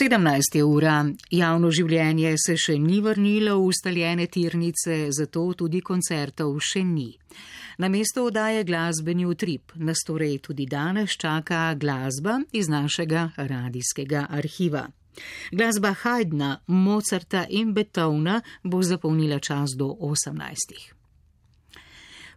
17 je ura, javno življenje se še ni vrnilo v ustaljene tirnice, zato tudi koncertov še ni. Na mesto odaje glasbeni utrip nas torej tudi danes čaka glasba iz našega radijskega arhiva. Glasba Haydna, Mozarta in Beethovna bo zapolnila čas do 18.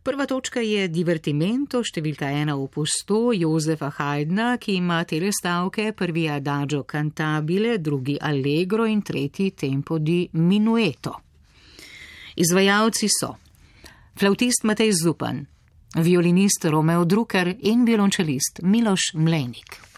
Prva točka je divertimento, številka ena v posto Jozefa Haydna, ki ima tele stavke, prvi adagio cantabile, drugi allegro in tretji tempo di minueto. Izvajalci so flautist Matej Zupan, violinist Romeo Drucker in violončelist Miloš Mlejnik.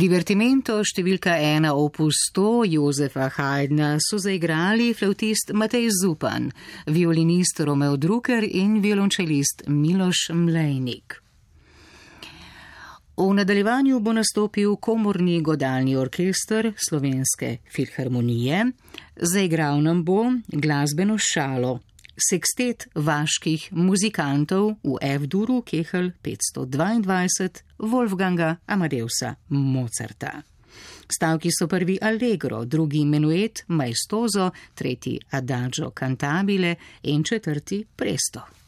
Divertimento številka ena opus 100 Jozefa Hajdna so zaigrali flautist Matej Zupan, violinist Romeo Drucker in violončelist Miloš Mlejnik. V nadaljevanju bo nastopil komorni godalni orkester Slovenske filharmonije, zaigral nam bo glasbeno šalo sekstet vaških muzikantov v F-duru Kehel 522 Wolfganga Amadeusa Mozarta. Stavki so prvi Allegro, drugi Menuet Maestoso, tretji Adagio Cantabile in četrti Presto.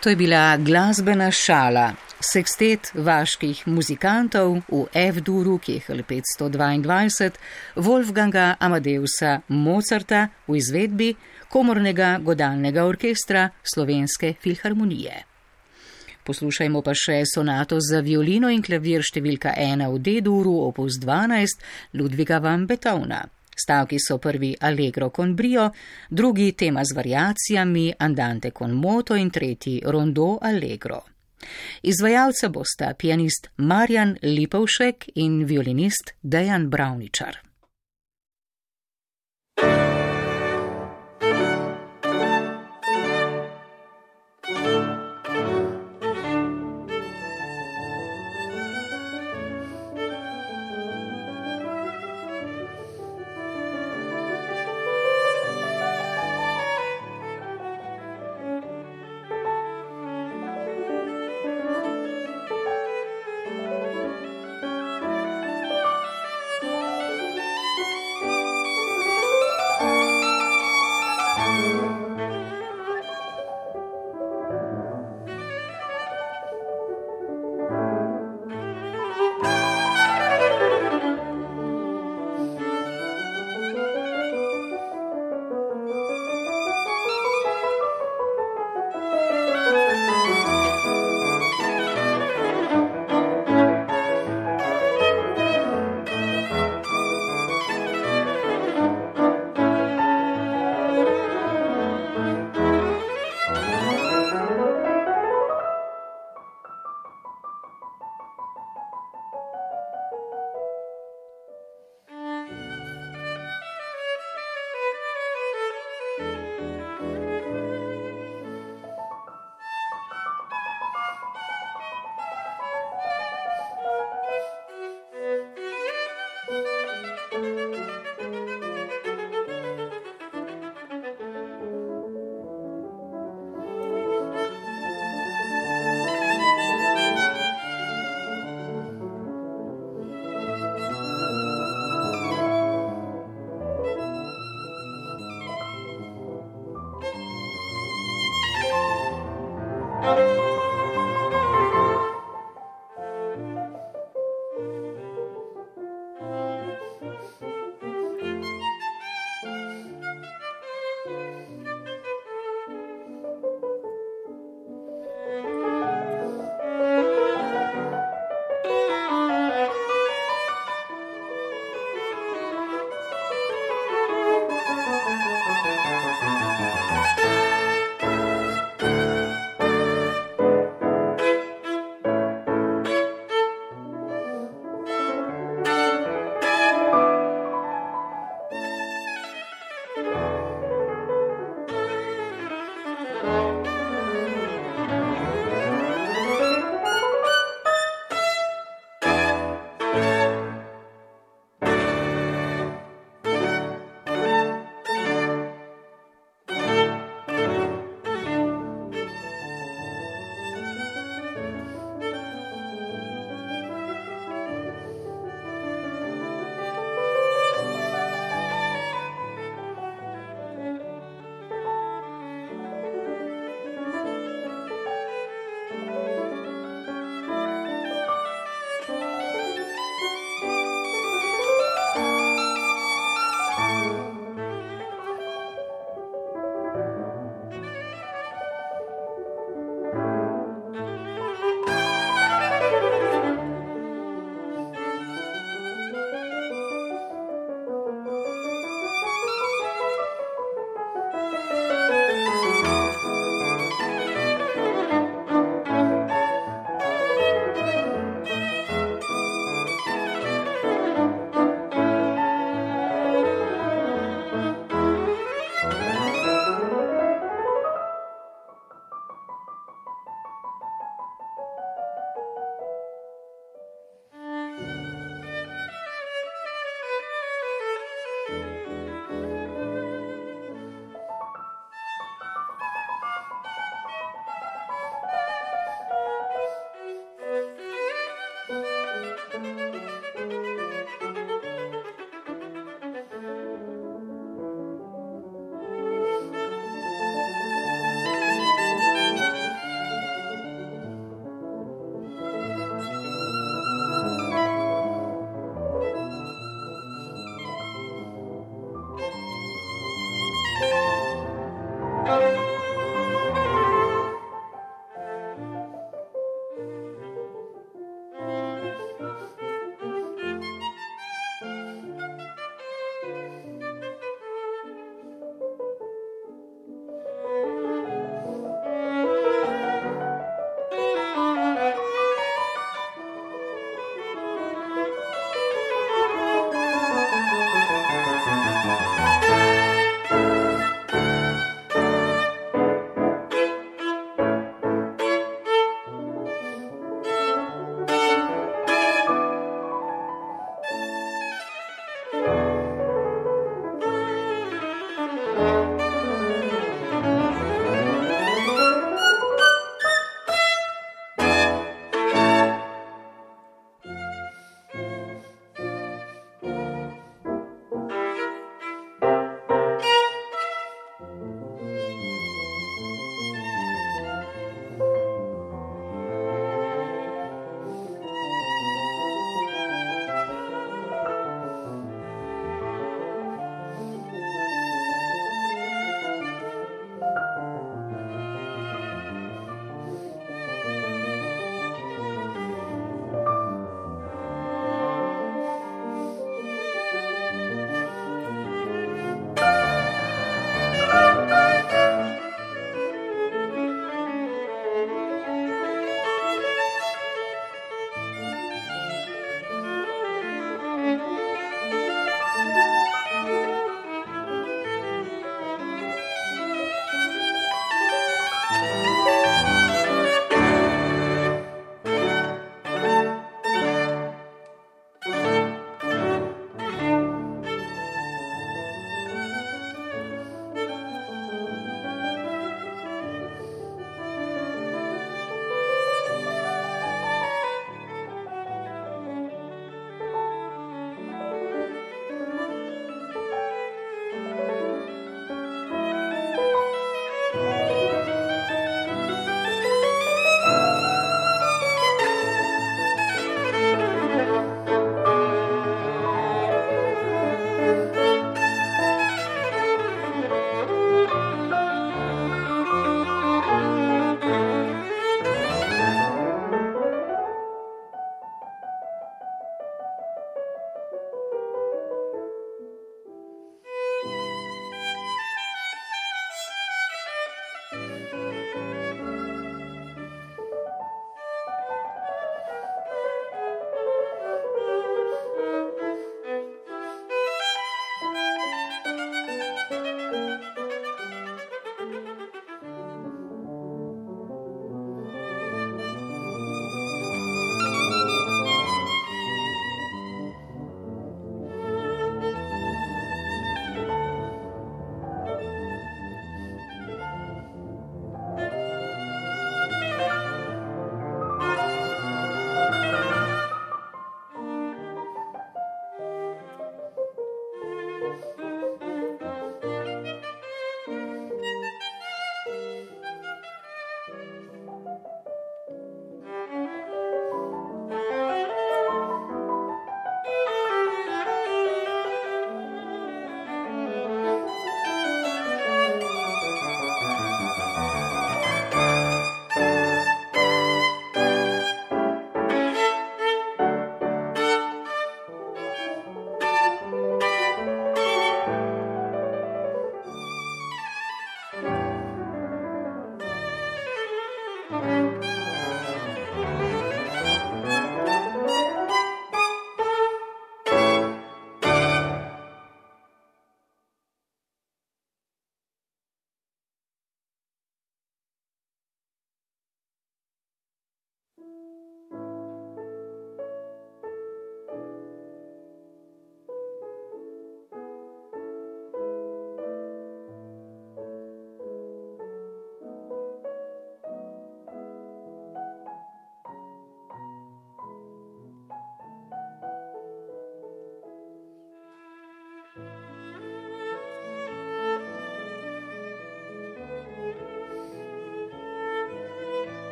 To je bila glasbena šala, sekstet vaških muzikantov v F-duru, ki je HL 522, Wolfganga Amadeusa Mozarta v izvedbi komornega godalnega orkestra Slovenske filharmonije. Poslušajmo pa še sonato za violino in klavir številka 1 v D-duru opus 12 Ludviga van Beethovna. Stavki so prvi Allegro con brio, drugi tema z variacijami Andante con moto in tretji Rondo Allegro. Izvajalca bosta pianist Marjan Lipovšek in violinist Dejan Bravničar.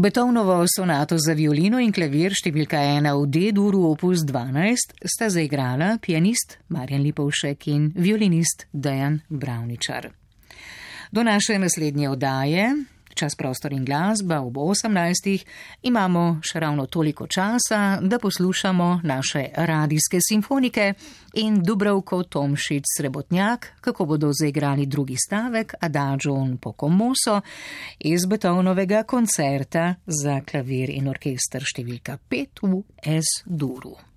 Betovnovo sonato za violino in klavir številka 1 v D-duru opus 12 sta zaigrala pianist Marjan Lipovšek in violinist Dejan Bravničar. Do naše naslednje oddaje čas prostor in glasba ob 18. imamo še ravno toliko časa, da poslušamo naše radijske simfonike in Dubrovko Tomšič Srebotnjak, kako bodo zaigrali drugi stavek Adagio un Pocomoso iz Betovnovega koncerta za klavir in orkester številka 5 v S-duru.